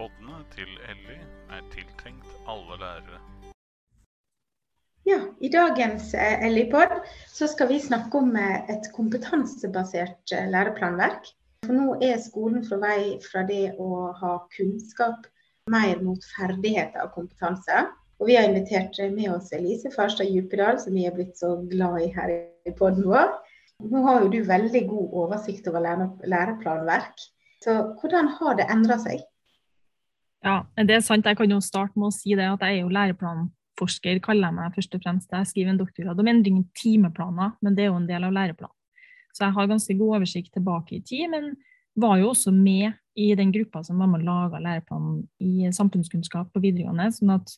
Poddene til Elly er tiltenkt alle lærere. Ja, I dagens eh, Ellie-pod så skal vi snakke om eh, et kompetansebasert eh, læreplanverk. For nå er skolen fra vei fra det å ha kunnskap mer mot ferdigheter og kompetanse. Og vi har invitert med oss Elise Farstad Djupedal, som vi er blitt så glad i her i poden vår. Nå har jo du veldig god oversikt over læreplanverk. Så hvordan har det endra seg? Ja, det er sant. Jeg kan jo starte med å si det at jeg er jo læreplanforsker, kaller jeg meg først og fremst. Jeg skriver en doktorgrad om endring i timeplaner, men det er jo en del av læreplanen. Så jeg har ganske god oversikt tilbake i tid, men var jo også med i den gruppa som var med og laga læreplanen i samfunnskunnskap på videregående. sånn at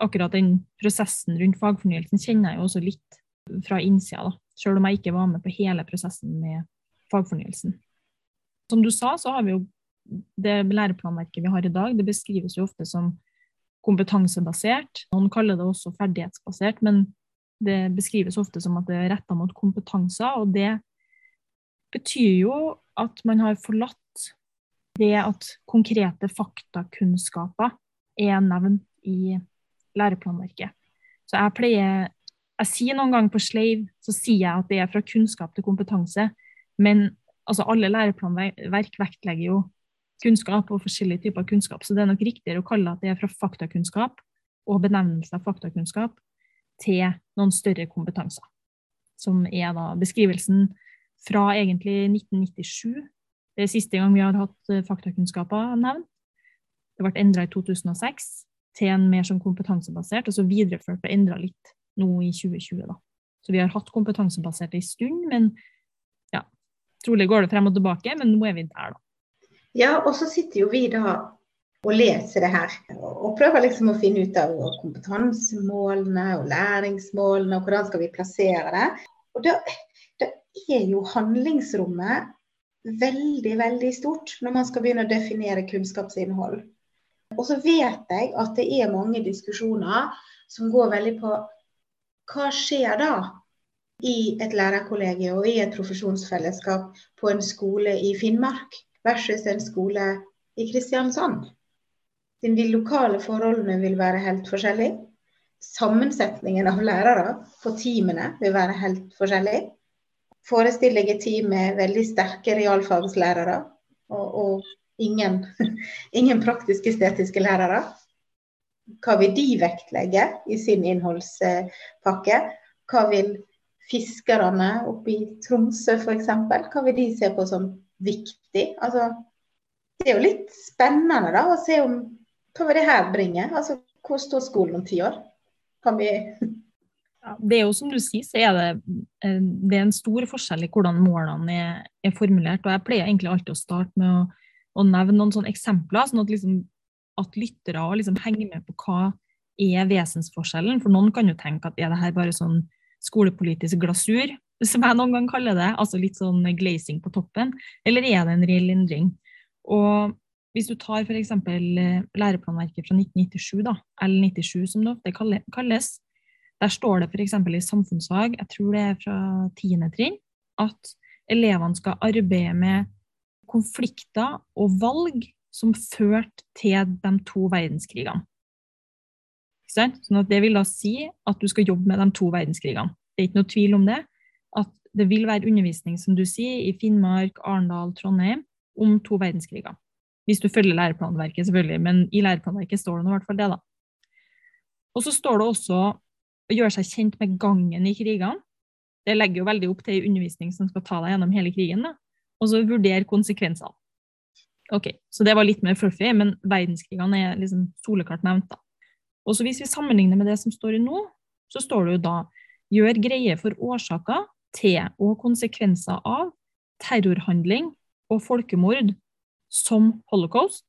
akkurat den prosessen rundt fagfornyelsen kjenner jeg jo også litt fra innsida, da. Selv om jeg ikke var med på hele prosessen med fagfornyelsen. Som du sa, så har vi jo det læreplanverket vi har i dag, det beskrives jo ofte som kompetansebasert. Noen kaller det også ferdighetsbasert, men det beskrives ofte som at det er retta mot kompetanser. Og det betyr jo at man har forlatt det at konkrete faktakunnskaper er nevnt i læreplanverket. Så jeg pleier Jeg sier noen ganger på sleiv så sier jeg at det er fra kunnskap til kompetanse, men altså alle læreplanverk vektlegger jo kunnskap og forskjellige typer kunnskap. Så det er nok riktigere å kalle at det er fra faktakunnskap og benevnelse av faktakunnskap til noen større kompetanser. Som er da beskrivelsen fra egentlig 1997. Det er siste gang vi har hatt eh, faktakunnskaper nevnt. Det ble endra i 2006 til en mer sånn kompetansebasert, og så videreført og endra litt nå i 2020. da. Så vi har hatt kompetansebasert en stund, men ja, trolig går det frem og tilbake, men nå er vi der, da. Ja, og så sitter jo vi da og leser det her. Og prøver liksom å finne ut av kompetansemålene og læringsmålene, og hvordan skal vi plassere det. Og da, da er jo handlingsrommet veldig, veldig stort når man skal begynne å definere kunnskapsinnhold. Og så vet jeg at det er mange diskusjoner som går veldig på hva skjer da i et lærerkollegium og i et profesjonsfellesskap på en skole i Finnmark? Versus en skole i Kristiansand. Siden de lokale forholdene vil være helt forskjellige. Sammensetningen av lærere på teamene vil være helt forskjellig. Forestiller jeg et team med veldig sterke realfagslærere og, og ingen, ingen praktisk-estetiske lærere. Hva vil de vektlegge i sin innholdspakke? Hva vil fiskerne oppe i Tromsø f.eks., hva vil de se på som viktig. Altså, det er jo litt spennende da, å se om hva det her bringer. Altså, hvor står skolen om ti år? Kan vi det er jo som du sier, så er det, eh, det er en stor forskjell i hvordan målene er, er, formulert. og Jeg pleier egentlig alltid å starte med å, å nevne noen sånne eksempler, sånn at, liksom, at lyttere liksom henger med på hva er vesensforskjellen. For noen kan jo tenke at er det her bare sånn skolepolitisk glasur? Som jeg noen gang kaller det, altså litt sånn glazing på toppen, eller er det en reell endring? Og hvis du tar f.eks. Eh, læreplanverket fra 1997, da, L97 som det ofte kalles, der står det f.eks. i samfunnsfag, jeg tror det er fra tiende trinn, at elevene skal arbeide med konflikter og valg som førte til de to verdenskrigene. Sånn at Det vil da si at du skal jobbe med de to verdenskrigene. Det er ikke noe tvil om det at det vil være undervisning, som du sier, i Finnmark, Arendal, Trondheim om to verdenskriger. Hvis du følger læreplanverket, selvfølgelig, men i læreplanverket står det i hvert fall det, da. Og så står det også å gjøre seg kjent med gangen i krigene. Det legger jo veldig opp til undervisning som skal ta deg gjennom hele krigen. da. Og så vurdere konsekvensene. Ok, Så det var litt mer fluffy, men verdenskrigene er liksom soleklart nevnt. da. Og så Hvis vi sammenligner med det som står i nå, så står det jo da gjør greie for årsaker til og konsekvenser av terrorhandling og folkemord som holocaust,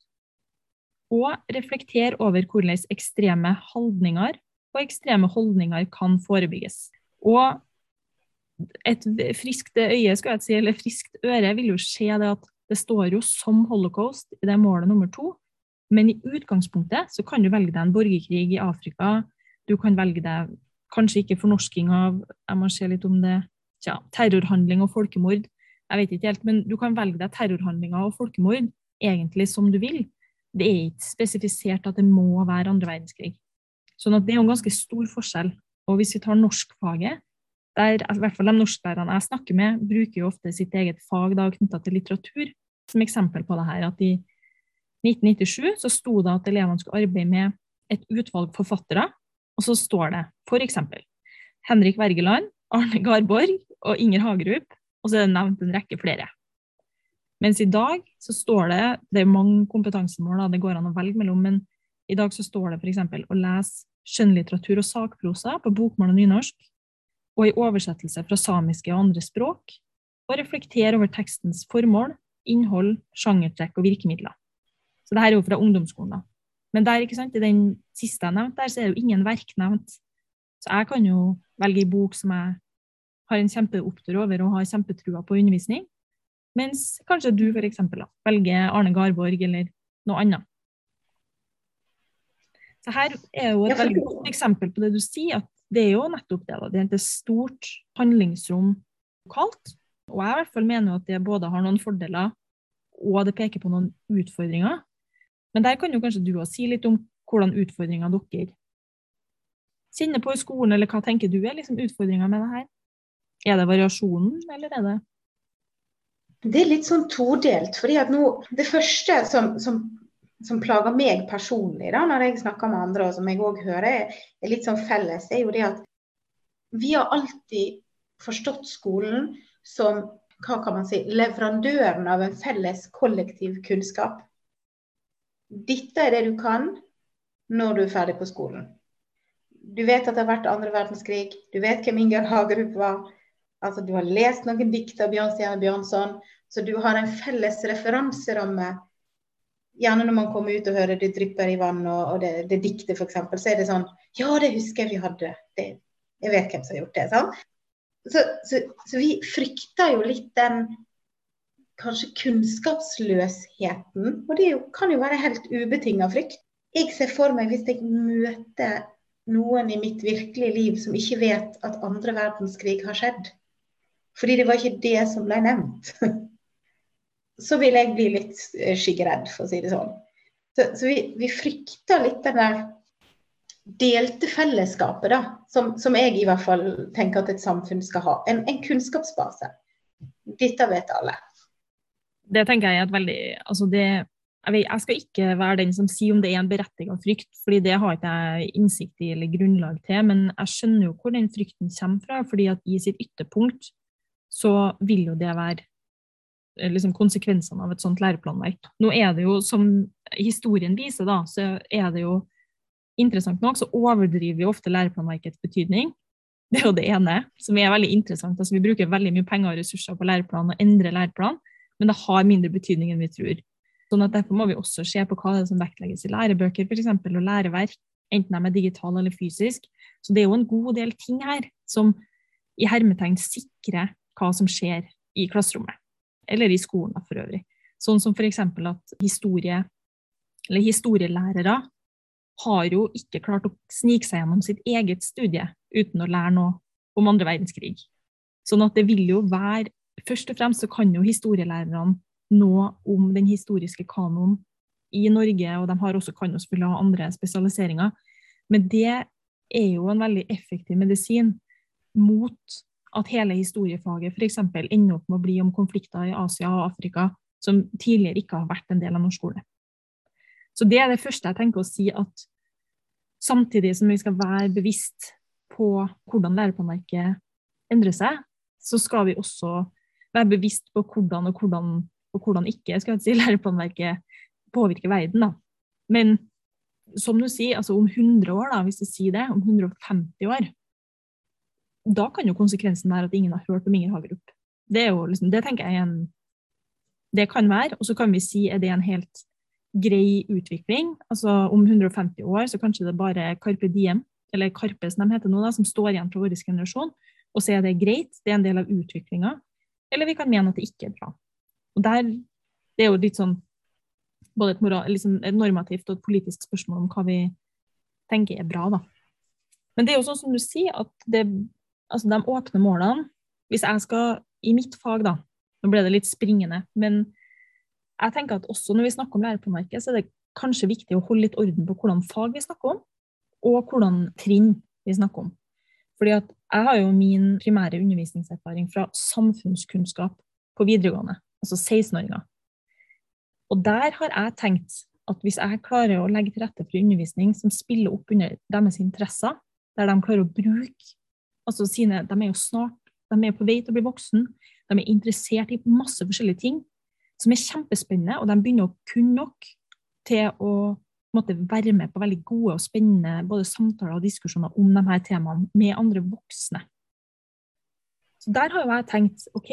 og reflektere over hvordan ekstreme holdninger og ekstreme holdninger kan forebygges. Og et friskt øye, skal jeg si, eller friskt øre, vil jo se det at det står jo som holocaust i det målet nummer to, men i utgangspunktet så kan du velge deg en borgerkrig i Afrika, du kan velge deg kanskje ikke fornorsking av Jeg må se litt om det tja, terrorhandling og folkemord. Jeg vet ikke helt, men du kan velge deg terrorhandlinger og folkemord egentlig som du vil. det er ikke spesifisert at det må være andre verdenskrig. Sånn at det er en ganske stor forskjell. Og hvis vi tar norskfaget, der i hvert fall de norsklærerne jeg snakker med, bruker jo ofte sitt eget fag knytta til litteratur som eksempel på det her. At i 1997 så sto det at elevene skulle arbeide med et utvalg forfattere, og så står det f.eks. Henrik Wergeland, Arne Garborg og Inger Hagerup, og så er det nevnt en rekke flere. Mens i dag så står det Det er mange kompetansemål da, det går an å velge mellom, men i dag så står det f.eks. å lese skjønnlitteratur og sakprosa på bokmål og nynorsk, og i oversettelse fra samiske og andre språk, og reflektere over tekstens formål, innhold, sjangertrekk og virkemidler. Så det her er jo fra ungdomsskolen. da. Men der, ikke sant, i den siste jeg nevnte, der, så er det jo ingen verk nevnt. Så jeg kan jo velge ei bok som jeg har en kjempeopptur over og har kjempetrua på undervisning, mens kanskje du eksempel, velger Arne Garborg eller noe annet. Så her er jo et veldig godt eksempel på det du sier, at det er jo nettopp det. Da. Det er et stort handlingsrom lokalt. Og jeg i hvert fall mener at det både har noen fordeler og det peker på noen utfordringer. Men der kan jo kanskje du også si litt om hvordan utfordringer dere kjenner på i skolen, eller hva tenker du er liksom utfordringer med det her? Er det variasjonen, eller er det Det er litt sånn todelt. fordi at nå, Det første som, som, som plager meg personlig da, når jeg snakker med andre, og som jeg òg hører er litt sånn felles, er jo det at vi har alltid forstått skolen som hva kan man si, leverandøren av en felles kollektiv kunnskap. Dette er det du kan når du er ferdig på skolen. Du vet at det har vært andre verdenskrig, du vet hvem Inger Hagerup var, Altså, du har lest noen dikt av Bjørnstjerne Bjørnson, så du har en felles referanseramme. Gjerne når man kommer ut og hører det drypper i vann og, og det, det diktet f.eks., så er det sånn Ja, det husker jeg vi hadde. Det, jeg vet hvem som har gjort det. sant? Så, så, så vi frykter jo litt den kanskje kunnskapsløsheten. Og det jo, kan jo være helt ubetinga frykt. Jeg ser for meg, hvis jeg møter noen i mitt virkelige liv som ikke vet at andre verdenskrig har skjedd, fordi det var ikke det som ble nevnt. Så vil jeg bli litt eh, skyggeredd, for å si det sånn. Så, så vi, vi, frykter litt den der delte fellesskapet, da. Som, som, jeg i hvert fall tenker at et samfunn skal ha. En, en kunnskapsbase. Dette vet alle. Det tenker jeg er et veldig altså det, jeg, vet, jeg, skal ikke være den som sier om det er en berettiget frykt, fordi det har ikke jeg innsikt i eller grunnlag til. Men jeg skjønner jo hvor den frykten kommer fra. fordi at i sitt ytterpunkt så vil jo det være eh, liksom konsekvensene av et sånt læreplanverk. Nå er det jo, som historien viser, da, så er det jo interessant nok, så overdriver vi ofte læreplanverkets betydning. Det er jo det ene, som er veldig interessant. Altså, vi bruker veldig mye penger og ressurser på læreplan og endrer læreplan, men det har mindre betydning enn vi tror. Sånn at Derfor må vi også se på hva som vektlegges i lærebøker for eksempel, og læreverk, enten de er digitale eller fysisk. Så det er jo en god del ting her som i hermetegn sikrer hva som skjer i klasserommet, eller i skolen for øvrig. Sånn som f.eks. at historie, historielærere har jo ikke klart å snike seg gjennom sitt eget studie uten å lære noe om andre verdenskrig. Sånn at det vil jo være Først og fremst så kan jo historielærerne noe om den historiske kanoen i Norge, og de har også, kan jo selvfølgelig ha andre spesialiseringer. Men det er jo en veldig effektiv medisin mot at hele historiefaget f.eks. ender opp med å bli om konflikter i Asia og Afrika som tidligere ikke har vært en del av norsk skole. Så det er det første jeg tenker å si, at samtidig som vi skal være bevisst på hvordan læreplanverket endrer seg, så skal vi også være bevisst på hvordan og hvordan, og hvordan ikke skal jeg si, læreplanverket påvirker verden. Da. Men som du sier, altså om 100 år, da, hvis du sier det, om 150 år, da kan jo konsekvensen være at ingen har hørt om Inger Hagerup. Det, er jo liksom, det tenker jeg en, det kan være. Og så kan vi si er det en helt grei utvikling. Altså Om 150 år så kanskje det er bare Carpe Diem, eller Karpe som de heter nå, da, som står igjen fra vår generasjon. Og så er det greit, det er en del av utviklinga. Eller vi kan mene at det ikke er bra. Og der, Det er jo litt sånn både et, moral, liksom et normativt og et politisk spørsmål om hva vi tenker er bra. da. Men det er jo sånn som du sier, at det altså de åpne målene Hvis jeg skal i mitt fag, da Nå ble det litt springende, men jeg tenker at også når vi snakker om lærepåmerket, så er det kanskje viktig å holde litt orden på hvordan fag vi snakker om, og hvordan trinn vi snakker om. Fordi at jeg har jo min primære undervisningserfaring fra samfunnskunnskap på videregående, altså 16-åringer. Og der har jeg tenkt at hvis jeg klarer å legge til rette for undervisning som spiller opp under deres interesser, der de klarer å bruke altså sine De er jo snart de er på vei til å bli voksen, de er interessert i masse forskjellige ting som er kjempespennende, og de begynner å kunne nok til å måtte, være med på veldig gode og spennende både samtaler og diskusjoner om de her temaene med andre voksne. Så Der har jo jeg tenkt ok,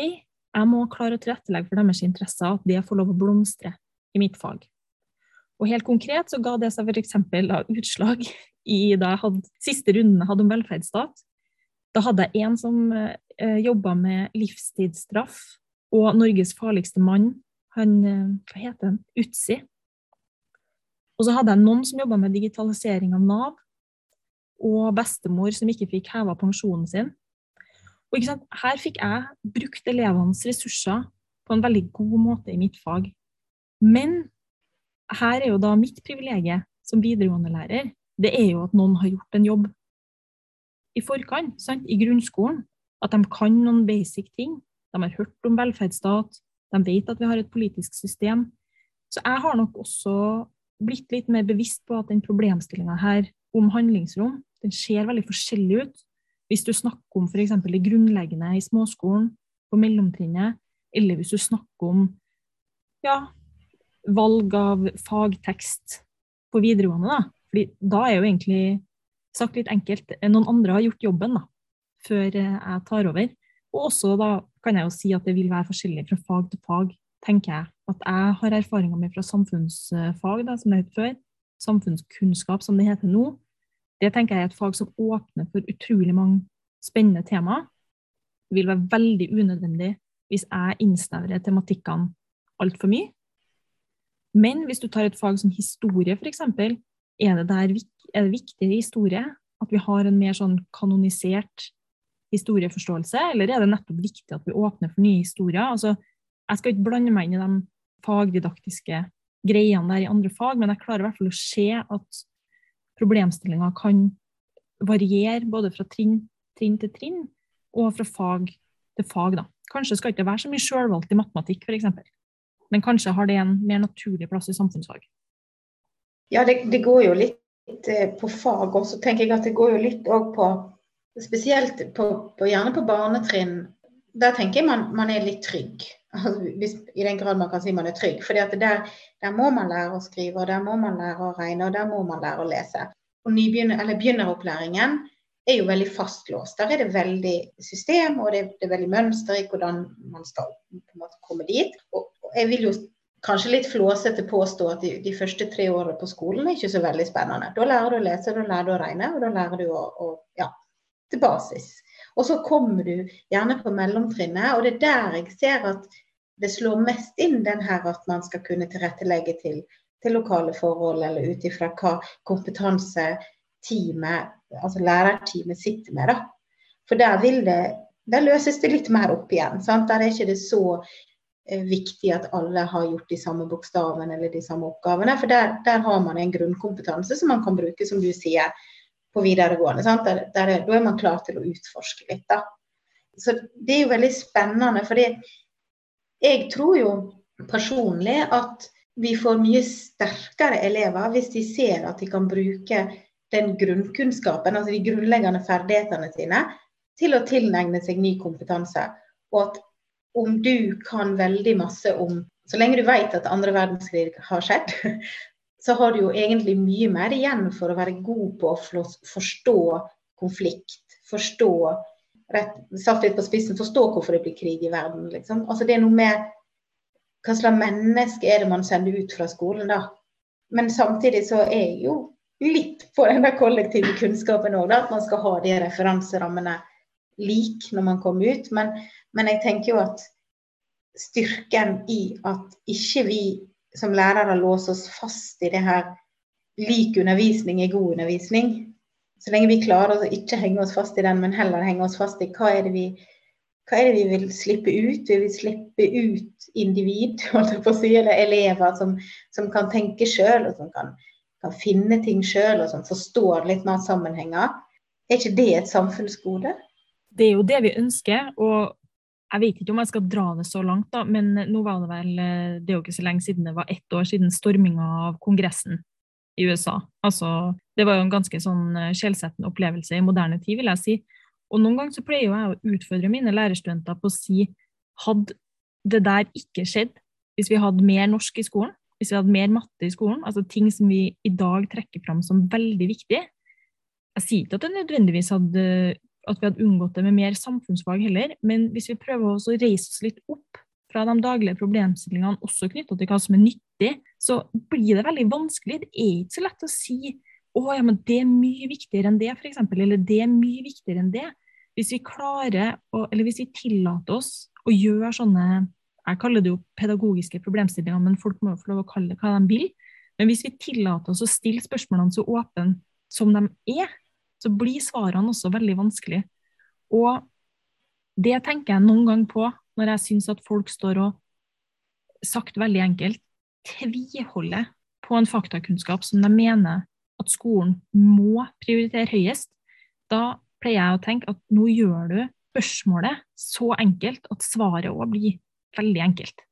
jeg må klare å tilrettelegge for deres interesser, at det får lov å blomstre i mitt fag. Og helt konkret så ga det seg f.eks. utslag i da jeg hadde siste runden jeg hadde om velferdsstat. Da hadde jeg en som eh, jobba med livstidsstraff og Norges farligste mann. Han, eh, hva heter han, Utsi. Og så hadde jeg noen som jobba med digitalisering av Nav, og bestemor som ikke fikk heva pensjonen sin. Og Her fikk jeg brukt elevenes ressurser på en veldig god måte i mitt fag. Men her er jo da mitt privilegium som videregående lærer, det er jo at noen har gjort en jobb i forkant, sant? i grunnskolen. At de kan noen basic ting. De har hørt om velferdsstat. De vet at vi har et politisk system. Så jeg har nok også blitt litt mer bevisst på at den problemstillinga her om handlingsrom, den ser veldig forskjellig ut. Hvis du snakker om f.eks. det grunnleggende i småskolen, på mellomtrinnet, eller hvis du snakker om ja, valg av fagtekst på videregående, da. Fordi da er jo egentlig sagt litt enkelt noen andre har gjort jobben da, før jeg tar over. Og også da kan jeg jo si at det vil være forskjellig fra fag til fag, tenker jeg. At jeg har erfaringer med fra samfunnsfag, da, som det het før. Samfunnskunnskap, som det heter nå. Det tenker jeg er et fag som åpner for utrolig mange spennende temaer. Det vil være veldig unødvendig hvis jeg innsnevrer tematikkene altfor mye. Men hvis du tar et fag som historie, f.eks., er det, der, er det viktig i historie at vi har en mer sånn kanonisert historieforståelse, eller er det nettopp viktig at vi åpner for nye historier? Altså, jeg skal ikke blande meg inn i de fagdidaktiske greiene der i andre fag, men jeg klarer i hvert fall å se at problemstillinga kan variere både fra trinn, trinn, til trinn og fra fag til fag. Da. Kanskje skal det ikke være så mye sjølvalgt i matematikk, f.eks. Men kanskje har det en mer naturlig plass i samfunnsfag? Ja, det, det går jo litt eh, på fag også, tenker jeg at det går jo litt òg på Spesielt på, på, gjerne på barnetrinn. Der tenker jeg man, man er litt trygg. Altså, hvis, I den grad man kan si man er trygg. For der, der, må man lære å skrive, og der må man lære å regne, og der må man lære å lese. Og nybegynner, eller begynneropplæringen er jo veldig fastlåst. Der er det veldig system, og det det er veldig mønster i hvordan man skal komme dit. Og, jeg vil jo kanskje litt flåsete påstå at de, de, første tre årene på skolen er ikke så veldig spennende. Da lærer du å lese, da lærer du å regne, og da lærer du å, å ja, til basis. Og så kommer du gjerne på mellomtrinnet, og det er der jeg ser at det slår mest inn den her at man skal kunne tilrettelegge til, til lokale forhold, eller ut ifra hva kompetanse teamet, altså lærerteamet sitter med. da. For der vil det der løses det litt mer opp igjen. Sant? Der er ikke det så viktig at alle har gjort de samme bokstavene eller de samme oppgavene. For der, der har man en grunnkompetanse som man kan bruke, som du sier, på videregående. Der, der er, da er man klar til å utforske litt. Da. Så det er jo veldig spennende. fordi jeg tror jo personlig at vi får mye sterkere elever hvis de ser at de kan bruke den grunnkunnskapen, altså de grunnleggende ferdighetene sine, til å tilegne seg ny kompetanse. Og at om du kan veldig masse om Så lenge du vet at andre verdenskrig har skjedd, så har du jo egentlig mye mer igjen for å være god på å forstå konflikt. Forstå rett, satt litt på spissen, forstå hvorfor det blir krig i verden. Liksom. Altså Det er noe med hva slags menneske er det man sender ut fra skolen, da. Men samtidig så er jeg jo litt på den kollektive kunnskapen òg, at man skal ha de referanserammene lik når man kommer ut. Men men jeg tenker jo at styrken i at ikke vi som lærere låser oss fast i det her lik undervisning er god undervisning. Så lenge vi klarer å ikke henge oss fast i den, men heller henge oss fast i hva er det vi hva er det vi vil slippe ut? Vi vil slippe ut individ, si, eller elever som, som kan tenke sjøl, og som kan, kan, finne ting sjøl, og som forstår litt mer sammenhenger. Er ikke det et samfunnsgode? Det er jo det vi ønsker. og jeg vet ikke om jeg skal dra det så langt, da, men nå var det vel Det er jo ikke så lenge siden det var ett år siden storminga av Kongressen i USA. Altså, det var jo en ganske sånn skjellsettende opplevelse i moderne tid, vil jeg si. Og noen ganger så pleier jeg å utfordre mine lærerstudenter på å si hadde det der ikke skjedd hvis vi hadde mer norsk i skolen, hvis vi hadde mer matte i skolen, altså ting som vi i dag trekker fram som veldig viktig. Jeg sier ikke at det nødvendigvis hadde at vi hadde unngått det med mer samfunnsfag heller, men hvis vi prøver å reise oss litt opp fra de daglige problemstillingene, også knytta til hva som er nyttig, så blir det veldig vanskelig. Det er ikke så lett å si å ja, men det er mye viktigere enn det, f.eks., eller det er mye viktigere enn det. Hvis vi klarer, å, eller hvis vi tillater oss å gjøre sånne jeg kaller det jo pedagogiske problemstillinger, men folk må jo få lov å kalle det hva de vil. Men hvis vi tillater oss å stille spørsmålene så åpne som de er, så blir svarene også veldig vanskelig. Og det tenker jeg noen gang på når jeg syns at folk står og, sagt veldig enkelt, tviholder på en faktakunnskap som de mener at skolen må prioritere høyest, da pleier jeg å tenke at nå gjør du spørsmålet så enkelt at svaret òg blir veldig enkelt.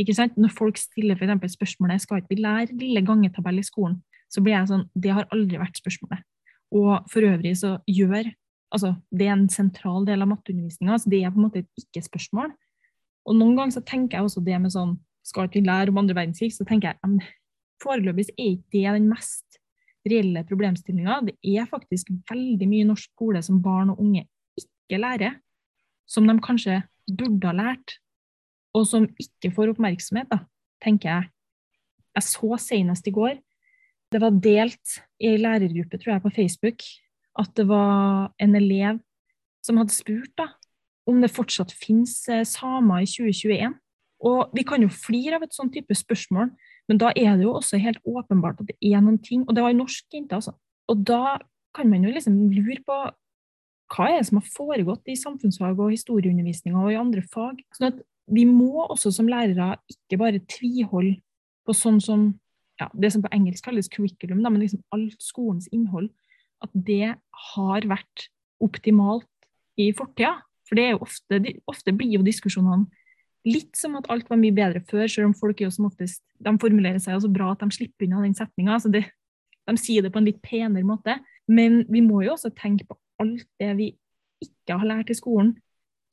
Ikke sant? Når folk stiller for spørsmålet skal ikke vi lære lille gangetabell i skolen, så blir jeg sånn Det har aldri vært spørsmålet. Og for øvrig så gjør altså Det er en sentral del av matteundervisninga, så det er på en måte et ikke-spørsmål. Og noen ganger så tenker jeg også det med sånn Skal ikke vi lære om andre verdenskrig? Så tenker jeg foreløpig er ikke det den mest reelle problemstillinga. Det er faktisk veldig mye norsk skole som barn og unge ikke lærer, som de kanskje burde ha lært, og som ikke får oppmerksomhet, da, tenker jeg. Jeg så senest i går, det var delt i lærergruppe, tror jeg, på Facebook, at det var en elev som hadde spurt da, om det fortsatt finnes eh, samer i 2021. Og vi kan jo flire av et sånn type spørsmål, men da er det jo også helt åpenbart at det er noen ting Og det var ei norsk jente, altså. Og da kan man jo liksom lure på hva er det som har foregått i samfunnsfag og historieundervisning og i andre fag. Sånn at vi må også som lærere ikke bare tviholde på sånn som ja, det som på engelsk kalles curriculum, da, men liksom alt skolens innhold, at det har vært optimalt i fortida. For det er jo ofte, ofte blir jo diskusjonene litt som at alt var mye bedre før, selv om folk jo som oftest de formulerer seg så bra at de slipper unna den setninga. Altså de sier det på en litt penere måte. Men vi må jo også tenke på alt det vi ikke har lært i skolen,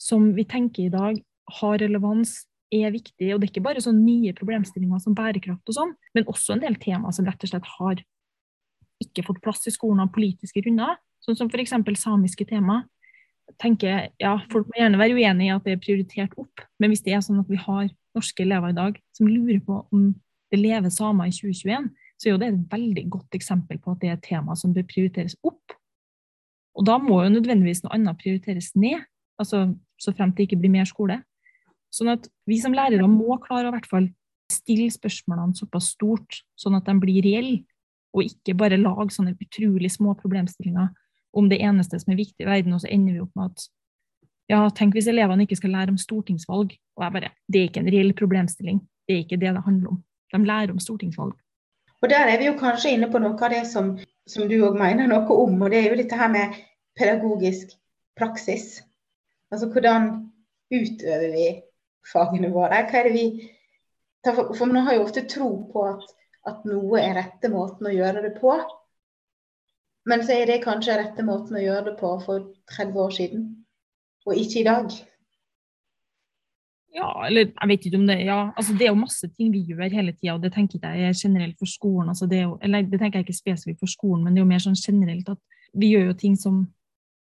som vi tenker i dag har relevans, er viktig. Og det er ikke bare sånne nye problemstillinger som bærekraft og sånn, men også en del temaer som rett og slett har ikke fått plass i skolen av politiske grunner, sånn som f.eks. samiske tema tenker ja, Folk må gjerne være uenig i at det er prioritert opp, men hvis det er sånn at vi har norske elever i dag som lurer på om det lever samer i 2021, så er jo det et veldig godt eksempel på at det er et tema som bør prioriteres opp. Og da må jo nødvendigvis noe annet prioriteres ned, altså så fremt det ikke blir mer skole. Sånn at vi som lærere må klare å hvert fall stille spørsmålene såpass stort, sånn at de blir reelle, og ikke bare lage sånne utrolig små problemstillinger om det eneste som er viktig i verden, og så ender vi opp med at ja, tenk hvis elevene ikke skal lære om stortingsvalg. Og jeg bare, Det er ikke en reell problemstilling. Det er ikke det det handler om. De lærer om stortingsvalg. Og Der er vi jo kanskje inne på noe av det som, som du òg mener noe om, og det er jo dette her med pedagogisk praksis. Altså hvordan utøver vi fagene våre? Hva er det vi For man har jo ofte tro på at, at noe er rette måten å gjøre det på. Men så er det kanskje rette måten å gjøre det på for 30 år siden, og ikke i dag. Ja, eller jeg vet ikke om det ja, altså Det er jo masse ting vi gjør hele tida, og det tenker jeg ikke generelt for skolen. Altså det, jo, eller det tenker jeg ikke spesifikt for skolen, men det er jo mer sånn generelt at vi gjør jo ting som,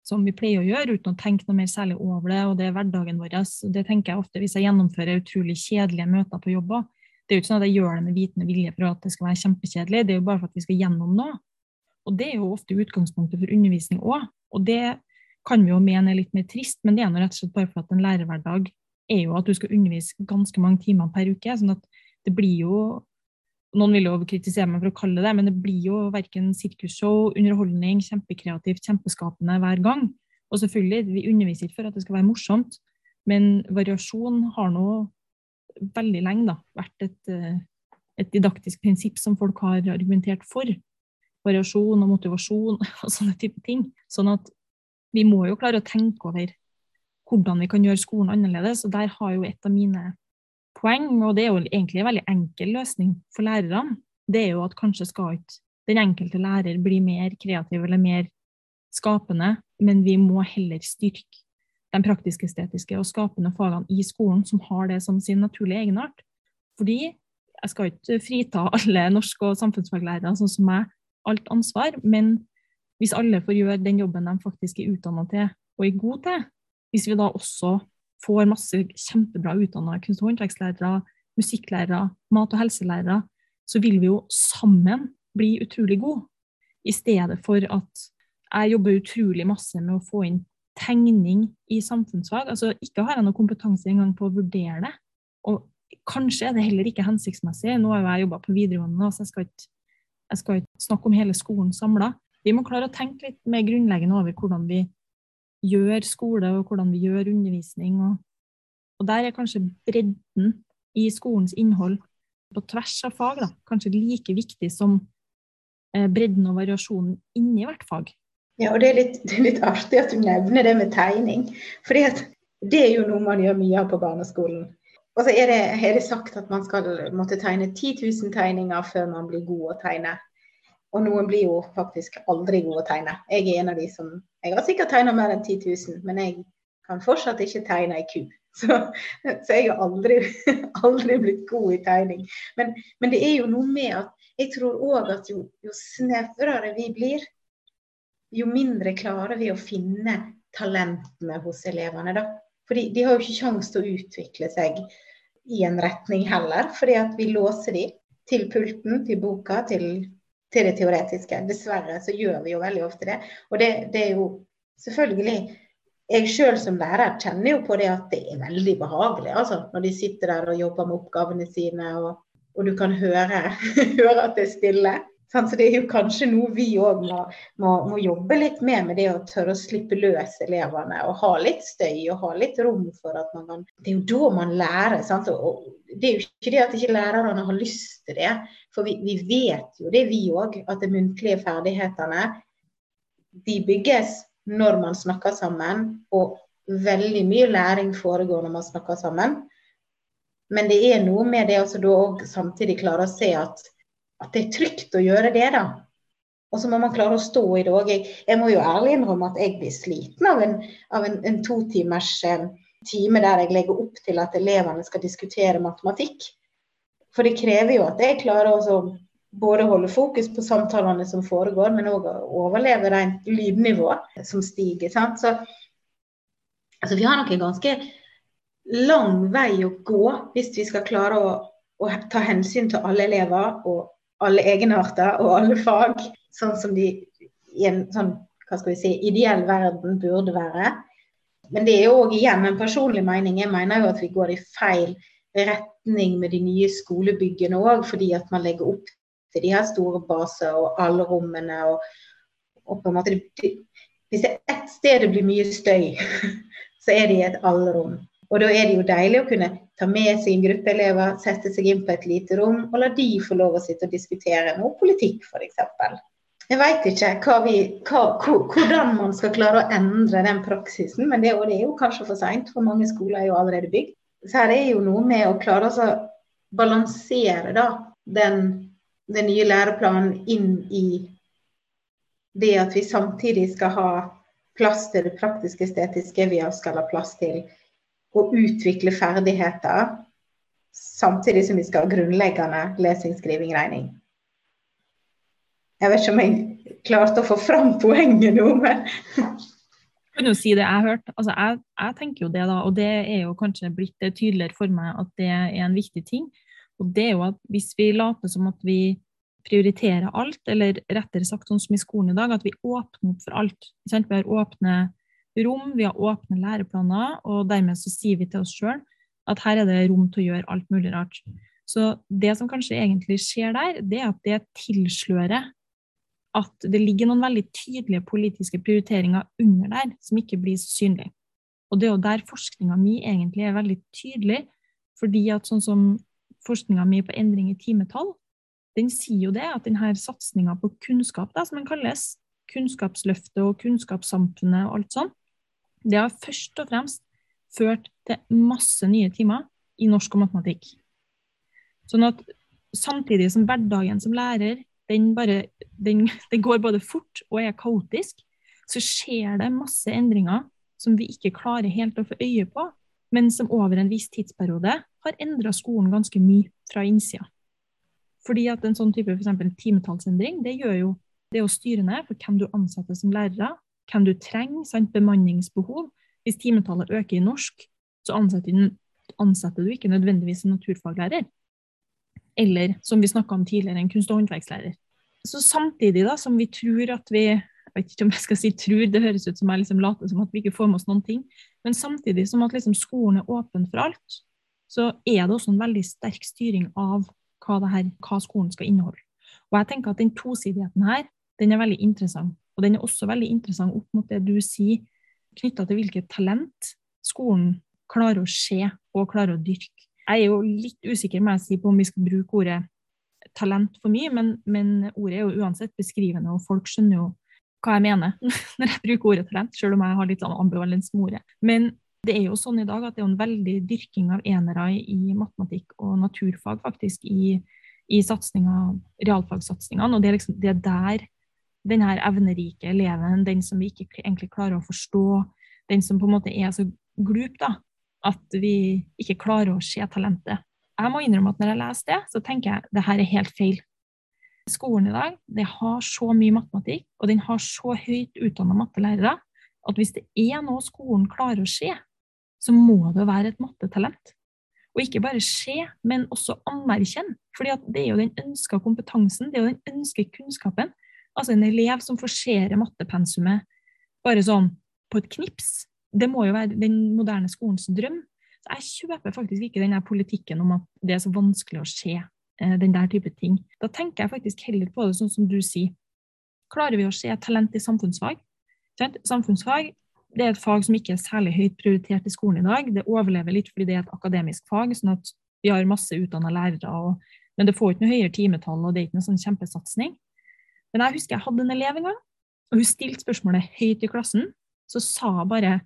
som vi pleier å gjøre, uten å tenke noe mer særlig over det, og det er hverdagen vår. Det tenker jeg ofte hvis jeg gjennomfører utrolig kjedelige møter på jobb Det er jo ikke sånn at jeg gjør det med vitende vilje for at det skal være kjempekjedelig, det er jo bare for at vi skal gjennom noe. Og det er jo ofte utgangspunktet for undervisning òg. Og det kan vi jo mene er litt mer trist, men det er rett og slett bare for at en lærerhverdag er jo at du skal undervise ganske mange timer per uke. sånn at det blir jo Noen vil jo kritisere meg for å kalle det men det blir jo verken sirkusshow, underholdning, kjempekreativt, kjempeskapende hver gang. Og selvfølgelig, vi underviser ikke for at det skal være morsomt, Men variasjon har nå veldig lenge da, vært et, eh, et didaktisk prinsipp som folk har argumentert for. Variasjon og motivasjon og sånne type ting. Sånn at vi må jo klare å tenke over hvordan vi kan gjøre skolen annerledes. Og der har jo et av mine poeng, og det er jo egentlig en veldig enkel løsning for lærerne, det er jo at kanskje skal ikke den enkelte lærer bli mer kreativ eller mer skapende, men vi må heller styrke de praktisk-estetiske og skapende fagene i skolen som har det som sin naturlige egenart. Fordi jeg skal ikke frita alle norsk- og samfunnsfaglærere sånn som meg alt ansvar, men hvis alle får gjøre den jobben de faktisk er utdanna til og er gode til, hvis vi da også får masse kjempebra utdanna kunst- og håndverkslærere, musikklærere, mat- og helselærere, så vil vi jo sammen bli utrolig gode. I stedet for at jeg jobber utrolig masse med å få inn tegning i samfunnsfag. Altså, ikke har jeg noe kompetanse engang på å vurdere det. Og kanskje er det heller ikke hensiktsmessig. Nå har jeg jobba på videregående, så jeg skal, ikke, jeg skal ikke snakke om hele skolen samla. Vi må klare å tenke litt mer grunnleggende over hvordan vi gjør skole, og hvordan vi gjør undervisning. Og, og der er kanskje bredden i skolens innhold på tvers av fag da, kanskje like viktig som eh, bredden og variasjonen inni hvert fag. Ja, og det er, litt, det er litt artig at du nevner det med tegning. For det er jo noe man gjør mye av på barneskolen. Og så er det, er det sagt at man skal måtte tegne 10 000 tegninger før man blir god å tegne. Og noen blir jo faktisk aldri gode å tegne. Jeg er en av de som Jeg har sikkert tegna mer enn 10 000, men jeg kan fortsatt ikke tegne ei ku. Så, så, jeg har aldri, aldri blitt god i tegning. Men, men, det er jo noe med at jeg tror òg at jo, jo snevrere vi blir, jo mindre klarer vi å finne talentene hos elevene. da. Fordi de har jo ikke kjangs til å utvikle seg i en retning heller, fordi at vi låser dem til pulten, til boka, til, til det teoretiske. Dessverre så gjør vi jo veldig ofte det. Og det, det er jo selvfølgelig Jeg sjøl som lærer kjenner jo på det at det er veldig behagelig, altså. Når de sitter der og jobber med oppgavene sine, og, og du kan høre, høre at det er stille. Så det er jo kanskje noe vi òg må, må, må, jobbe litt med, med det å tørre å slippe løs elevene. Og ha litt støy og ha litt rom for at man kan Det er jo da man lærer. Sant? Og det er jo ikke det at ikke lærerne har lyst til det. For vi, vi vet jo det, vi òg, at de muntlige ferdighetene de bygges når man snakker sammen. Og veldig mye læring foregår når man snakker sammen. Men det er noe med det å samtidig klare å se at at det er trygt å gjøre det, da. Og så må man klare å stå i det òg. Jeg, jeg, må jo ærlig innrømme at jeg blir sliten av en, av en, en to timers time der jeg legger opp til at elevene skal diskutere matematikk. For det krever jo at jeg klarer å både holde fokus på samtalene som foregår, men òg overleve rent lydnivå som stiger. Sant? Så altså, vi har nok en ganske lang vei å gå hvis vi skal klare å, å ta hensyn til alle elever og alle egenarter og alle fag, sånn som de i en sånn, hva skal vi si, ideell verden burde være. Men det er jo òg igjen en personlig mening. Jeg mener jo at vi går i feil retning med de nye skolebyggene òg, fordi at man legger opp til de her store baser og allrommene. Og, og på en måte, Hvis det er ett sted det blir mye støy, så er det i et allrom. Og da er det jo deilig å kunne ta med seg en gruppe sette seg inn på et lite rom, og la de få lov å sitte og diskutere noe politikk, f.eks. Jeg veit ikke vi, hva, hvordan man skal klare å endre den praksisen, men det, det er jo kanskje for seint, for mange skoler er jo allerede bygd. Så her er jo noe med å klare å balansere da, den, den nye læreplanen inn i det at vi samtidig skal ha plass til det praktiske estetiske, vi skal ha plass til å utvikle ferdigheter samtidig som vi skal ha grunnleggende lesing, skriving, regning. Jeg vet ikke om jeg klarte å få fram poenget nå, men Jeg kan jo si det jeg har hørt. Altså, jeg, jeg, tenker jo det, da, og det er jo kanskje blitt tydeligere for meg at det er en viktig ting. Og det er jo at hvis vi later som at vi prioriterer alt, eller rettere sagt sånn som i skolen i dag, at vi åpner opp for alt. Vi har åpne rom, vi har åpne læreplaner, og dermed så sier vi til oss sjøl at her er det rom til å gjøre alt mulig rart. Så det som kanskje egentlig skjer der, det er at det tilslører at det ligger noen veldig tydelige politiske prioriteringer under der, som ikke blir så synlige. Og det er jo der forskninga mi egentlig er veldig tydelig. Fordi at sånn som forskninga mi på endring i timetall, den sier jo det at denne satsinga på kunnskap, da, som den kalles, Kunnskapsløftet og kunnskapssamfunnet og alt sånt, det har først og fremst ført til masse nye timer i norsk og matematikk. Sånn at samtidig som hverdagen som lærer, den, bare, den, den går både fort og er kaotisk, så skjer det masse endringer som vi ikke klarer helt å få øye på, men som over en viss tidsperiode har endra skolen ganske mye fra innsida. Fordi at en sånn type for timetallsendring, det jo det er jo styrende for hvem du ansetter som lærere, hvem du trenger, sant, bemanningsbehov. Hvis timetallet øker i norsk, så ansetter, ansetter du ikke nødvendigvis en naturfaglærer. Eller som vi snakka om tidligere, en kunst- og håndverkslærer. Så samtidig da, som vi tror at vi jeg vet ikke om jeg skal si tror, det høres ut som jeg liksom later som at vi ikke får med oss noen ting. Men samtidig som at liksom skolen er åpen for alt, så er det også en veldig sterk styring av hva, her, hva skolen skal inneholde. Og jeg tenker at den tosidigheten her, den er veldig interessant. Og den er også veldig interessant opp mot det du sier knytta til hvilket talent skolen klarer å se og klarer å dyrke. Jeg er jo litt usikker må jeg si, på om vi skal bruke ordet talent for mye, men, men ordet er jo uansett beskrivende, og folk skjønner jo hva jeg mener når jeg bruker ordet talent, selv om jeg har litt sånn ambivalens med ordet. Men det er jo sånn i dag at det er en veldig dyrking av enere i matematikk og naturfag faktisk i, i realfagssatsingene. Og det er liksom det er der den her evnerike eleven, den som vi ikke egentlig klarer å forstå, den som på en måte er så glup da, at vi ikke klarer å se talentet. Jeg må innrømme at når jeg leser det, så tenker jeg det her er helt feil skolen i dag det har så mye matematikk, og den har så høyt utdanna mattelærere, at hvis det er noe skolen klarer å se, så må det være et mattetalent. Og ikke bare se, men også anerkjenne. fordi det er jo den ønska kompetansen, det er jo den ønska kunnskapen. Altså en elev som forserer mattepensumet bare sånn på et knips. Det må jo være den moderne skolens drøm. Så jeg kjøper faktisk ikke denne politikken om at det er så vanskelig å se Eh, den der type ting. Da tenker jeg faktisk heller på det sånn som du sier. Klarer vi å se talent i samfunnsfag? Samfunnsfag det er et fag som ikke er særlig høyt prioritert i skolen i dag. Det overlever litt fordi det er et akademisk fag, sånn at vi har masse utdanna lærere. Og, men det får ikke noe høyere timetall, og det er ikke noen sånn kjempesatsing. Men jeg husker jeg hadde en elev en gang, og hun stilte spørsmålet høyt i klassen. Så sa hun bare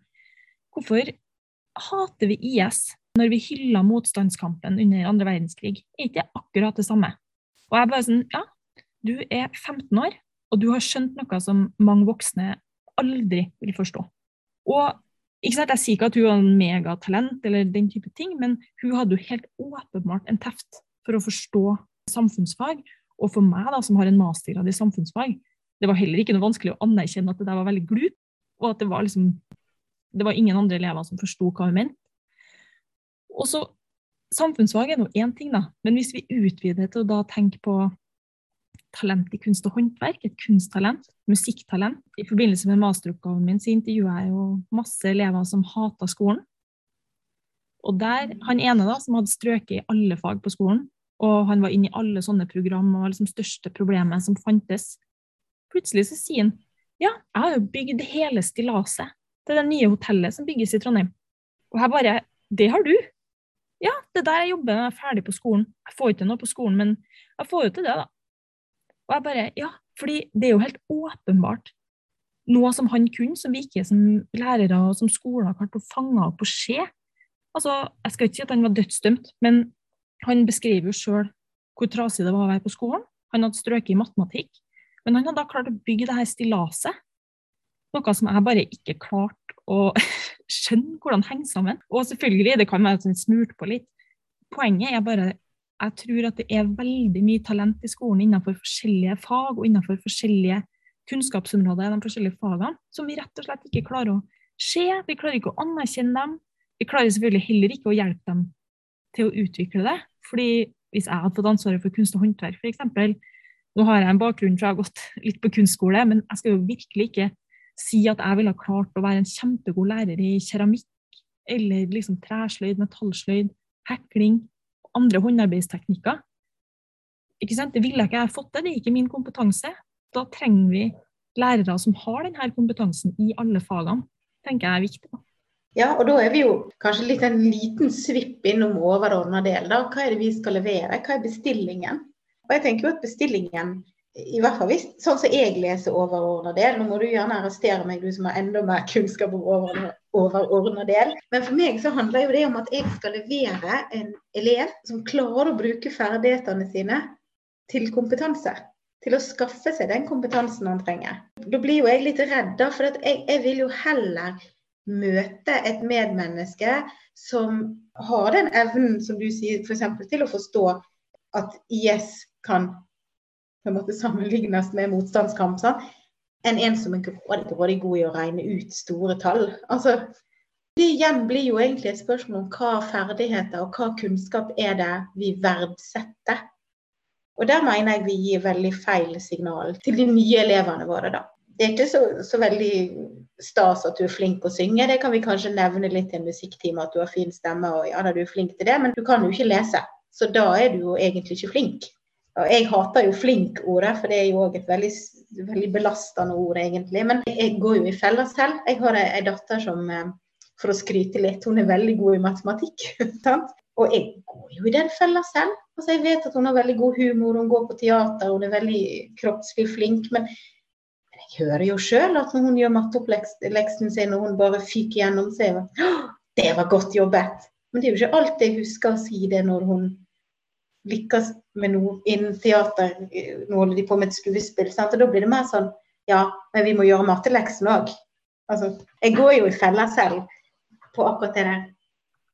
Hvorfor hater vi IS? når vi hyller motstandskampen under andre verdenskrig, er ikke det akkurat det samme? Og jeg bare sånn, ja, du er 15 år, og du har skjønt noe som mange voksne aldri vil forstå. Og ikke sant, Jeg sier ikke at hun var en megatalent, eller den type ting, men hun hadde jo helt åpenbart en teft for å forstå samfunnsfag. Og for meg, da, som har en mastergrad i samfunnsfag, det var heller ikke noe vanskelig å anerkjenne at det der var veldig glupt, og at det var liksom det var ingen andre elever som forsto hva hun mente. Og så Samfunnsfag er nå én ting, da, men hvis vi utvider til å da tenke på talent i kunst og håndverk, et kunsttalent, musikktalent I forbindelse med masteroppgaven min så intervjua jeg jo masse elever som hata skolen. Og der, Han ene da, som hadde strøket i alle fag på skolen, og han var inne i alle sånne program og var liksom største problemet som fantes. Plutselig så sier han ja, jeg har jo bygd hele stillaset til det nye hotellet som bygges i Trondheim. Og jeg bare Det har du? Ja, det der jeg jobber jeg er ferdig på skolen. Jeg får ikke noe på skolen, men jeg får jo til det, da. Og jeg bare Ja, fordi det er jo helt åpenbart noe som han kunne, som vi ikke som lærere og som skolen har klart å fange opp og se. Altså, jeg skal ikke si at han var dødsdømt, men han beskriver jo sjøl hvor trasig det var å være på skolen. Han hadde strøket i matematikk, men han hadde da klart å bygge det her stillaset. Noe som jeg bare ikke klarte å skjønne hvordan henger sammen. Og selvfølgelig, det kan være sånn smurt på litt. Poenget er bare jeg tror at det er veldig mye talent i skolen innenfor forskjellige fag og innenfor forskjellige kunnskapsområder i de forskjellige fagene, som vi rett og slett ikke klarer å se. Vi klarer ikke å anerkjenne dem. Vi klarer selvfølgelig heller ikke å hjelpe dem til å utvikle det. Fordi hvis jeg hadde fått ansvaret for kunst og håndverk, f.eks. Nå har jeg en bakgrunn fra jeg har gått litt på kunstskole, men jeg skal jo virkelig ikke si at jeg ville ha klart å være en kjempegod lærer i keramikk eller liksom tresløyd, metallsløyd, hekling andre håndarbeidsteknikker. Ikke sant? Det ville ikke jeg fått til, det er ikke min kompetanse. Da trenger vi lærere som har denne kompetansen i alle fagene, tenker jeg er viktig. Ja, og da er vi jo kanskje litt en liten svipp innom overordna del. da. Hva er det vi skal levere? Hva er bestillingen? Og jeg tenker jo at bestillingen, i hvert fall hvis, sånn som jeg leser overordna del Nå må du gjerne arrestere meg, du som har enda mer kunnskap om overordna del. Men for meg så handler jo det om at jeg skal levere en elev som klarer å bruke ferdighetene sine til kompetanse. Til å skaffe seg den kompetansen han trenger. Da blir jo jeg litt redd, da, for jeg, jeg vil jo heller møte et medmenneske som har den evnen, som du sier, f.eks. til å forstå at IS kan på en måte sammenlignes med motstandskamp, Sant? enn en som er grådig, god i å regne ut store tall. Altså, det igjen blir jo egentlig et spørsmål om hva ferdigheter og hva kunnskap er det vi verdsetter. Og der mener jeg vi gir veldig feil signal til de nye elevene våre, da det er ikke så, så, veldig stas at du er flink å synge. Det kan vi kanskje nevne litt i en musikktime, at du har fin stemme og ja, da du er flink til det, men du kan jo ikke lese. Så da er du jo egentlig ikke flink. Og jeg hater jo flink-ordet, for det er jo òg et veldig, veldig, belastende ord, egentlig. Men jeg går jo i fella selv. Jeg har ei datter som, eh, for å skryte litt, hun er veldig god i matematikk. og jeg går jo i den fella selv. Altså, jeg vet at hun har veldig god humor, hun går på teater, hun er veldig kroppslig flink. men hører jo sjøl at når hun gjør matteoppleksene sin og hun bare fyker gjennom, seg det var godt jobbet. Men det er jo ikke alltid jeg husker å si det når hun lykkes med noe innen teater. Nå holder de på med et skuespill. Sant? Og da blir det mer sånn Ja, men vi må gjøre matteleksen òg. Altså, jeg går jo i fella selv på akkurat det der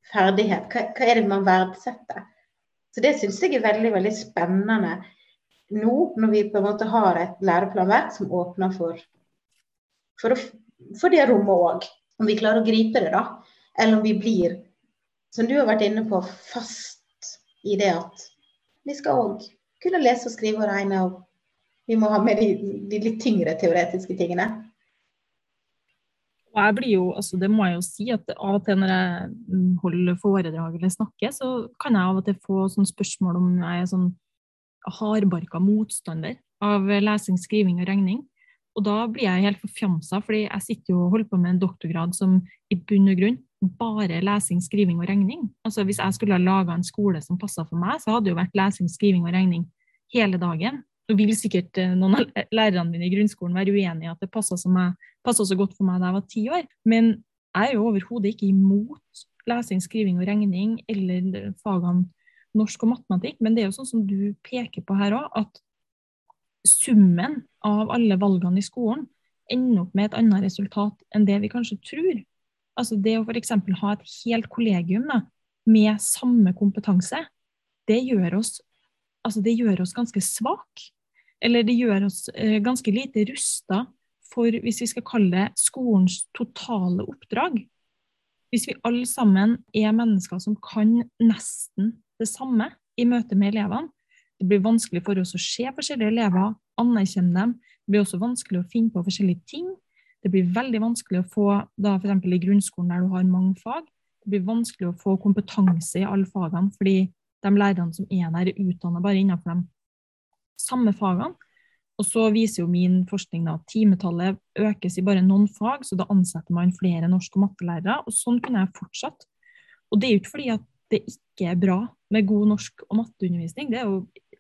ferdighet. Hva, hva er det man verdsetter? Så det syns jeg er veldig, veldig spennende nå, når vi på en måte har et læreplanverk som åpner for, for, for det rommet òg. Om vi klarer å gripe det, da. Eller om vi blir, som du har vært inne på, fast i det at vi skal òg kunne lese og skrive og regne. og Vi må ha med de, de litt tyngre teoretiske tingene. Og jeg blir jo, altså Det må jeg jo si at av og til når jeg holder foredrag eller snakker, så kan jeg av og til få sånn spørsmål om jeg er sånn hardbarka motstander av lesing, skriving og regning. Og da blir jeg helt forfjamsa, fordi jeg sitter jo og holder på med en doktorgrad som i bunn og grunn bare lesing, skriving og regning. Altså Hvis jeg skulle ha laga en skole som passa for meg, så hadde det jo vært lesing, skriving og regning hele dagen. Nå vil sikkert eh, noen av lærerne mine i grunnskolen være uenig i at det passa så, godt for meg da jeg var ti år. Men jeg er jo overhodet ikke imot lesing, skriving og regning eller fagene norsk og matematikk, men det er jo sånn som du peker på her òg, at summen av alle valgene i skolen ender opp med et annet resultat enn det vi kanskje tror. Altså Det å f.eks. ha et helt kollegium da, med samme kompetanse, det gjør oss, altså det gjør oss ganske svak. Eller det gjør oss eh, ganske lite rusta for, hvis vi skal kalle det, skolens totale oppdrag. Hvis vi alle sammen er mennesker som kan nesten det samme i møte med elevene. Det blir vanskelig for oss å se forskjellige elever, anerkjenne dem. Det blir også vanskelig å finne på forskjellige ting. Det blir veldig vanskelig å få, da f.eks. i grunnskolen der du har mange fag, det blir vanskelig å få kompetanse i alle fagene, fordi de lærerne som er der, er utdanna bare innenfor de samme fagene. Og så viser jo min forskning at timetallet økes i bare noen fag, så da ansetter man flere norsk- og mattelærere. Og sånn kunne jeg fortsatt. Og det er jo ikke fordi at det ikke er bra med god norsk- og matteundervisning. Det,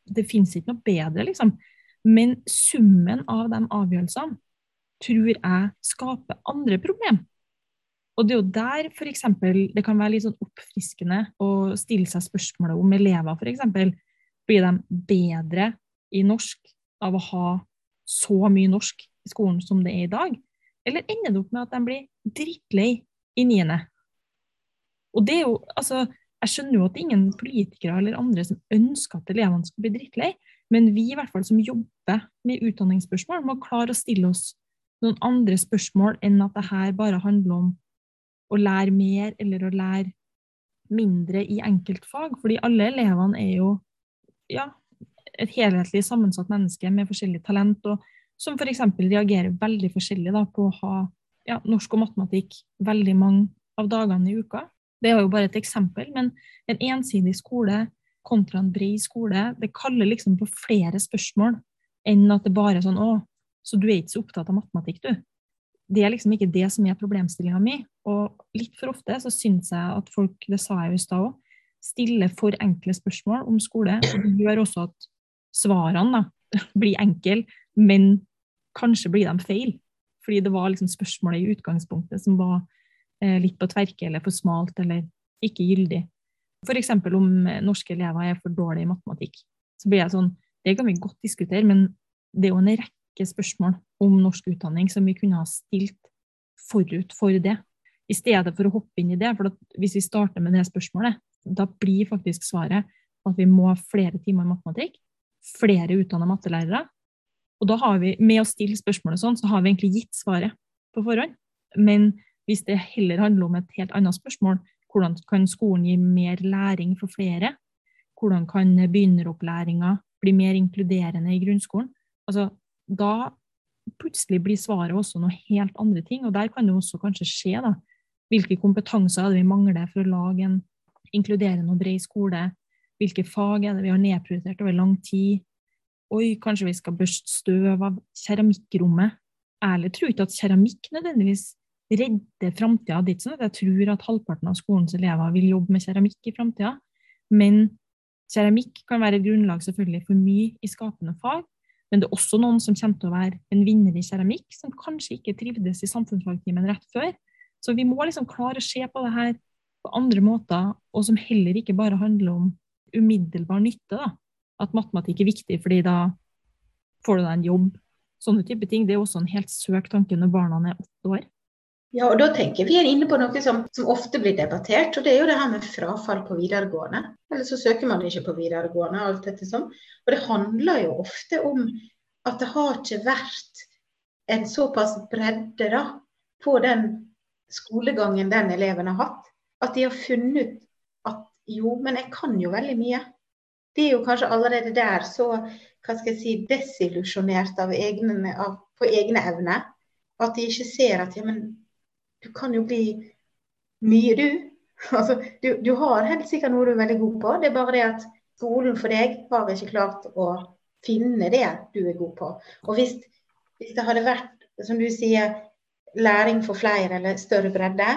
det fins ikke noe bedre, liksom. Men summen av de avgjørelsene tror jeg skaper andre problem. Og det er jo der f.eks. det kan være litt sånn oppfriskende å stille seg spørsmålet om elever f.eks. Blir de bedre i norsk av å ha så mye norsk i skolen som det er i dag? Eller ender det opp med at de blir drittlei i niende? Og det er jo, altså, jeg skjønner jo at det er ingen politikere eller andre som ønsker at elevene skal bli drittlei, men vi i hvert fall som jobber med utdanningsspørsmål, må klare å stille oss noen andre spørsmål enn at det her bare handler om å lære mer eller å lære mindre i enkeltfag. Fordi alle elevene er jo ja, et helhetlig sammensatt menneske med forskjellig talent, og som f.eks. reagerer veldig forskjellig da, på å ha ja, norsk og matematikk veldig mange av dagene i uka. Det er jo bare et eksempel, men en ensidig skole kontra en bred skole, det kaller liksom på flere spørsmål enn at det bare er sånn Å, så du er ikke så opptatt av matematikk, du? det er liksom ikke det som er problemstillinga mi. Og litt for ofte så syns jeg at folk, det sa jeg jo i stad òg, stiller for enkle spørsmål om skole. Og det gjør også at svarene da, blir enkle, men kanskje blir de feil. Fordi det var liksom spørsmålet i utgangspunktet som var litt på tverke eller for smalt eller ikke gyldig. F.eks. om norske elever er for dårlige i matematikk. Så blir jeg sånn, Det kan vi godt diskutere, men det er jo en rekke spørsmål om norsk utdanning som vi kunne ha stilt forut for det. I stedet for å hoppe inn i det. For hvis vi starter med det spørsmålet, da blir faktisk svaret at vi må ha flere timer i matematikk, flere utdanna mattelærere. Og da har vi, med å stille spørsmålet sånn, så har vi egentlig gitt svaret på forhånd. Men hvis det heller handler om et helt annet spørsmål, hvordan kan skolen gi mer læring for flere? Hvordan kan begynneropplæringa bli mer inkluderende i grunnskolen? Altså, da plutselig blir svaret også noe helt andre ting, og der kan det også kanskje skje, da. Hvilke kompetanser er det vi mangler for å lage en inkluderende og bred skole? Hvilke fag er det vi har nedprioritert over lang tid? Oi, kanskje vi skal børste støv av keramikkrommet? Ærlig tror ikke at keramikk nødvendigvis redder framtida. Er sånn at jeg tror at halvparten av skolens elever vil jobbe med keramikk i framtida. Men keramikk kan være et grunnlag selvfølgelig for mye i skapende fag. Men det er også noen som kommer til å være en vinner i keramikk, som kanskje ikke trivdes i samfunnsfagtimen rett før. Så vi må liksom klare å se på det her på andre måter, og som heller ikke bare handler om umiddelbar nytte. Da. At matematikk er viktig fordi da får du deg en jobb. Sånne type ting. Det er også en helt søk tanke når barna er åtte år. Ja, og da tenker vi er inne på noe som, som, ofte blir debattert, og det er jo det her med frafall på videregående. Eller så søker man ikke på videregående, alt dette sånn. Og det handler jo ofte om at det har ikke vært en såpass bredde da, på den skolegangen den eleven har hatt, at de har funnet at jo, men jeg kan jo veldig mye. De er jo kanskje allerede der så hva skal jeg si, desillusjonert av egne, av, på egne evner at de ikke ser at ja, men du kan jo bli mye, du. Altså, du, du har helt sikkert noe du er veldig god på. Det er bare det at skolen for deg har ikke klart å finne det du er god på. Og hvis, hvis det hadde vært, som du sier, læring for flere eller større bredde,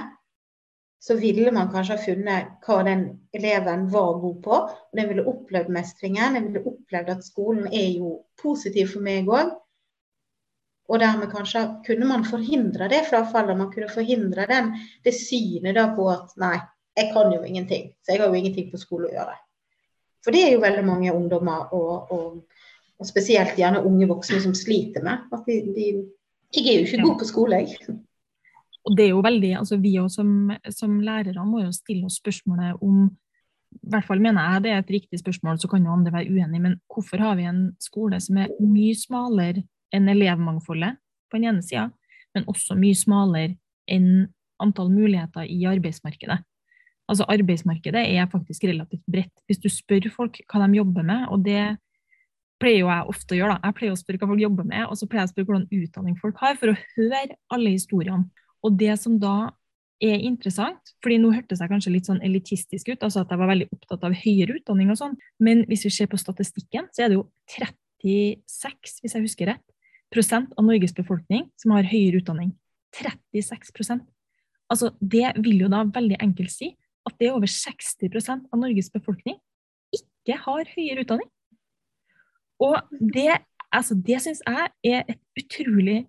så ville man kanskje ha funnet hva den eleven var god på. og Den ville opplevd mestringen. Den ville opplevd at skolen er jo positiv for meg òg. Og dermed kanskje kunne man forhindre det frafallet. Man kunne forhindre den, det synet da på at nei, jeg kan jo ingenting. Så jeg har jo ingenting på skole å gjøre. For det er jo veldig mange ungdommer, og, og, og spesielt gjerne unge voksne, som sliter med. At de, de Jeg er jo ikke god på skole, jeg. Og det er jo veldig, altså Vi som, som lærere må jo stille oss spørsmålet om i hvert fall mener jeg det er et riktig spørsmål, så kan jo andre være uenig, men hvorfor har vi en skole som er mye smalere enn elevmangfoldet på den ene sida, men også mye smalere enn antall muligheter i arbeidsmarkedet. Altså Arbeidsmarkedet er faktisk relativt bredt. Hvis du spør folk hva de jobber med, og det pleier jo jeg ofte å gjøre, da. jeg pleier å spørre hva folk jobber med, og så pleier jeg å spørre hvordan utdanning folk har, for å høre alle historiene. Og det som da er interessant, fordi nå hørtes jeg kanskje litt sånn elitistisk ut, altså at jeg var veldig opptatt av høyere utdanning og sånn, men hvis vi ser på statistikken, så er det jo 36, hvis jeg husker rett, av Norges befolkning som har høyere utdanning. 36% Altså, Det vil jo da veldig enkelt si at det er over 60% av Norges befolkning ikke har høyere utdanning. Og det, altså, det syns jeg er et utrolig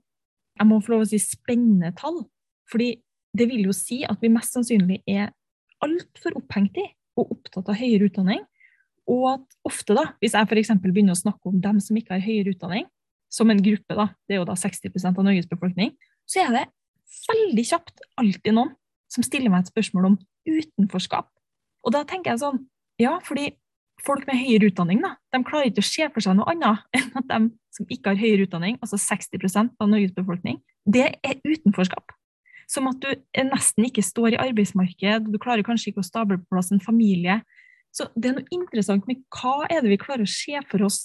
jeg må få lov å si spennende tall. Fordi det vil jo si at vi mest sannsynlig er altfor opphengt i og opptatt av høyere utdanning. Og at ofte, da, hvis jeg f.eks. begynner å snakke om dem som ikke har høyere utdanning, som en gruppe, da, det er jo da 60% av Norges befolkning, så er det veldig kjapt alltid noen som stiller meg et spørsmål om utenforskap. Og da tenker jeg sånn, ja, fordi folk med høyere utdanning da, de klarer ikke å se for seg noe annet enn at de som ikke har høyere utdanning, altså 60% av Norges befolkning, det er utenforskap. Som at du nesten ikke står i arbeidsmarked, du klarer kanskje ikke å stable på plass en familie. Så det er noe interessant med hva er det vi klarer å se for oss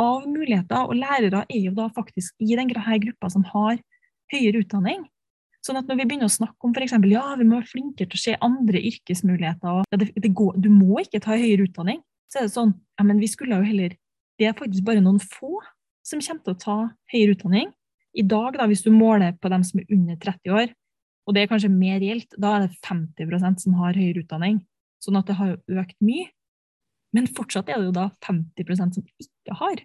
av muligheter. Og lærere er jo da faktisk i den gruppa som har høyere utdanning. Sånn at når vi begynner å snakke om f.eks. ja, vi må være flinkere til å se andre yrkesmuligheter, og det, det går, du må ikke ta høyere utdanning, så er det sånn ja, men vi skulle jo heller Det er faktisk bare noen få som kommer til å ta høyere utdanning. I dag, da, hvis du måler på dem som er under 30 år, og det er kanskje mer reelt, da er det 50% som har høyere utdanning. Sånn at det har jo økt mye. Men fortsatt er det jo da 50% som ikke har.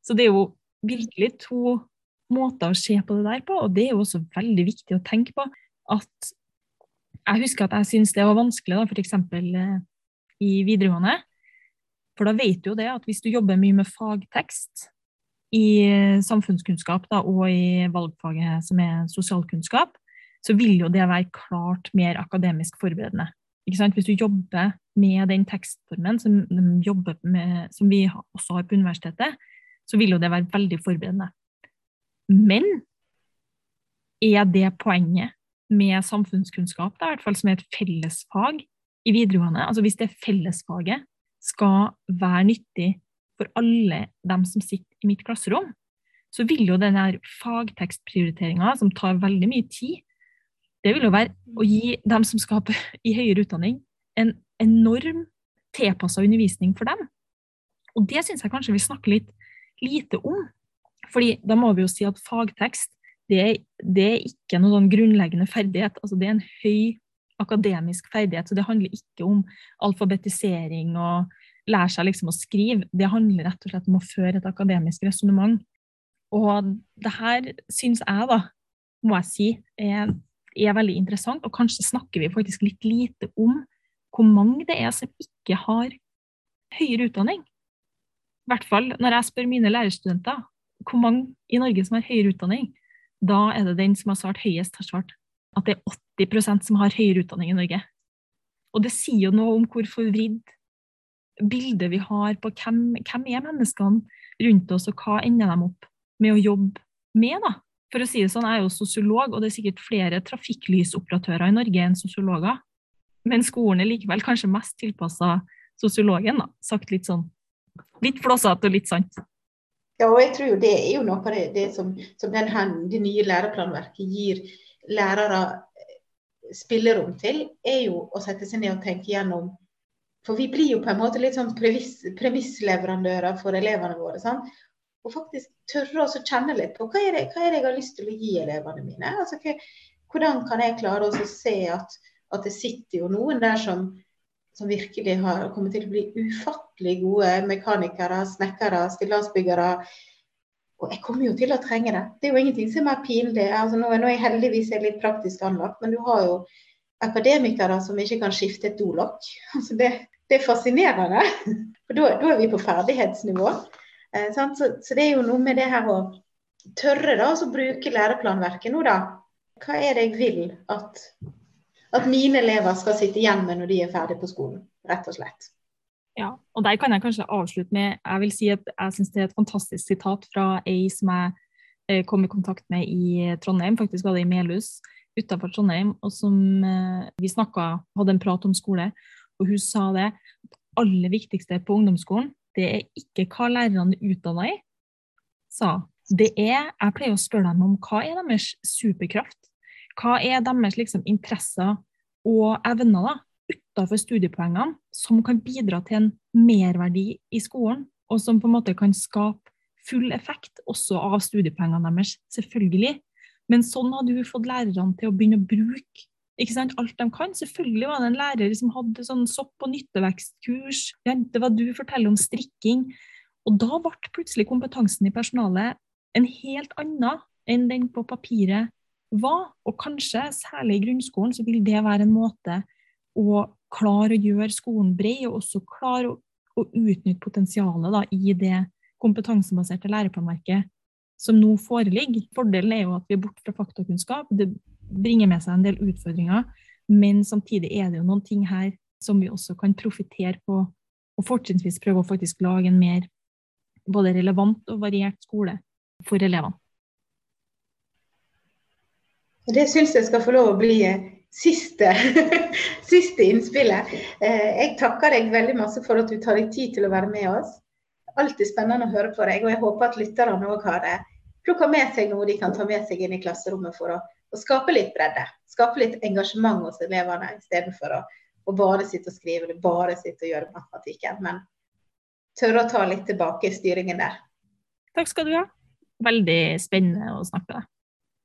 Så det er jo virkelig to måter å se på det der på, og det er jo også veldig viktig å tenke på at jeg husker at jeg syntes det var vanskelig, da, f.eks. Eh, i videregående. For da vet du jo det at hvis du jobber mye med fagtekst i samfunnskunnskap da, og i valgfaget som er sosialkunnskap, så vil jo det være klart mer akademisk forberedende. Hvis du jobber med den tekstformen som, med, som vi også har på universitetet, så vil jo det være veldig forberedende. Men er det poenget med samfunnskunnskap, da, i hvert fall som er et fellesfag i videregående? Altså Hvis det fellesfaget skal være nyttig for alle dem som sitter i mitt klasserom, så vil jo denne fagtekstprioriteringa, som tar veldig mye tid, det vil jo være å gi dem som skal i høyere utdanning, en enorm tilpassa undervisning for dem. Og det syns jeg kanskje vi snakker litt lite om. Fordi da må vi jo si at fagtekst det, det er ikke noen sånn grunnleggende ferdighet. Altså det er en høy akademisk ferdighet. Så det handler ikke om alfabetisering og lære seg liksom å skrive. Det handler rett og slett om å føre et akademisk resonnement. Og det her syns jeg, da, må jeg si, er er veldig interessant, og kanskje snakker vi faktisk litt lite om hvor mange det er som ikke har høyere utdanning. I hvert fall når jeg spør mine lærerstudenter hvor mange i Norge som har høyere utdanning, da er det den som har svart høyest, har svart at det er 80% som har høyere utdanning i Norge. Og det sier jo noe om hvor forvridd bildet vi har på hvem, hvem er menneskene rundt oss, og hva ender de opp med å jobbe med, da for å si det sånn, jeg er jo sosiolog, og det er sikkert flere trafikklysoperatører i Norge enn sosiologer. Men skolen er likevel kanskje mest tilpassa sosiologen, da. sagt litt sånn litt flåsete og litt sant. Ja, og jeg tror jo det er jo noe av det, det som, som denne, det nye læreplanverket gir lærere spillerom til, er jo å sette seg ned og tenke gjennom For vi blir jo på en måte litt sånn premissleverandører for elevene våre. Sant? Og faktisk tørre å kjenne litt på hva er, det, hva er, det, jeg har lyst til å gi elevene mine. Altså, hva, hvordan kan jeg klare å se at, at, det sitter jo noen der som, som, virkelig har kommet til å bli ufattelig gode mekanikere, snekkere, stillasbyggere. Og jeg kommer jo til å trenge det. Det er jo ingenting som er mer pinlig. Altså, nå, nå er jeg heldigvis litt praktisk anlagt, men du har jo akademikere som ikke kan skifte et dolokk. Altså, det, det er fascinerende. For da, da er vi på ferdighetsnivå. Eh, så, så, det er jo noe med det her å tørre da, å bruke læreplanverket nå, da. Hva er det jeg vil at, at mine elever skal sitte igjen med når de er ferdig på skolen, rett og slett. Ja, og der kan jeg kanskje avslutte med Jeg vil si at jeg syns det er et fantastisk sitat fra ei som jeg eh, kom i kontakt med i Trondheim, faktisk var det i Melhus utenfor Trondheim, og som eh, vi snakka, hadde en prat om skole, og hun sa det aller viktigste på ungdomsskolen det er ikke hva lærerne er utdanna i, sa det er, Jeg pleier å spørre dem om hva er deres superkraft? Hva er deres liksom, interesser og evner da, utenfor studiepoengene som kan bidra til en merverdi i skolen, og som på en måte kan skape full effekt også av studiepoengene deres, selvfølgelig. Men sånn hadde du fått lærerne til å begynne å bruke ikke sant, alt de kan. Selvfølgelig var det en lærer som hadde sånn sopp- og nyttevekstkurs. Det var du forteller om strikking. Og da ble plutselig kompetansen i personalet en helt annen enn den på papiret var. Og kanskje, særlig i grunnskolen, så vil det være en måte å klare å gjøre skolen bred, og også klare å, å utnytte potensialet da, i det kompetansebaserte læreplanverket som nå foreligger. Fordelen er jo at vi er borte fra faktakunnskap. Det bringer med seg en del utfordringer, men samtidig er det jo noen ting her som vi også kan profitere på, og fortrinnsvis prøve å faktisk lage en mer både relevant og variert skole for elevene. Det syns jeg skal få lov å bli eh, siste, siste innspillet. Eh, jeg takker deg veldig masse for at du tar deg tid til å være med oss. Alltid spennende å høre på deg, og jeg håper at lytterne òg har plukka med seg noe de kan ta med seg inn i klasserommet for å å skape litt bredde. Skape litt engasjement hos elevene istedenfor å, å bare sitte og skrive eller bare sitte og gjøre matematikken. Men tørre å ta litt tilbake i styringen der. Takk skal du ha. veldig spennende å snakke med deg.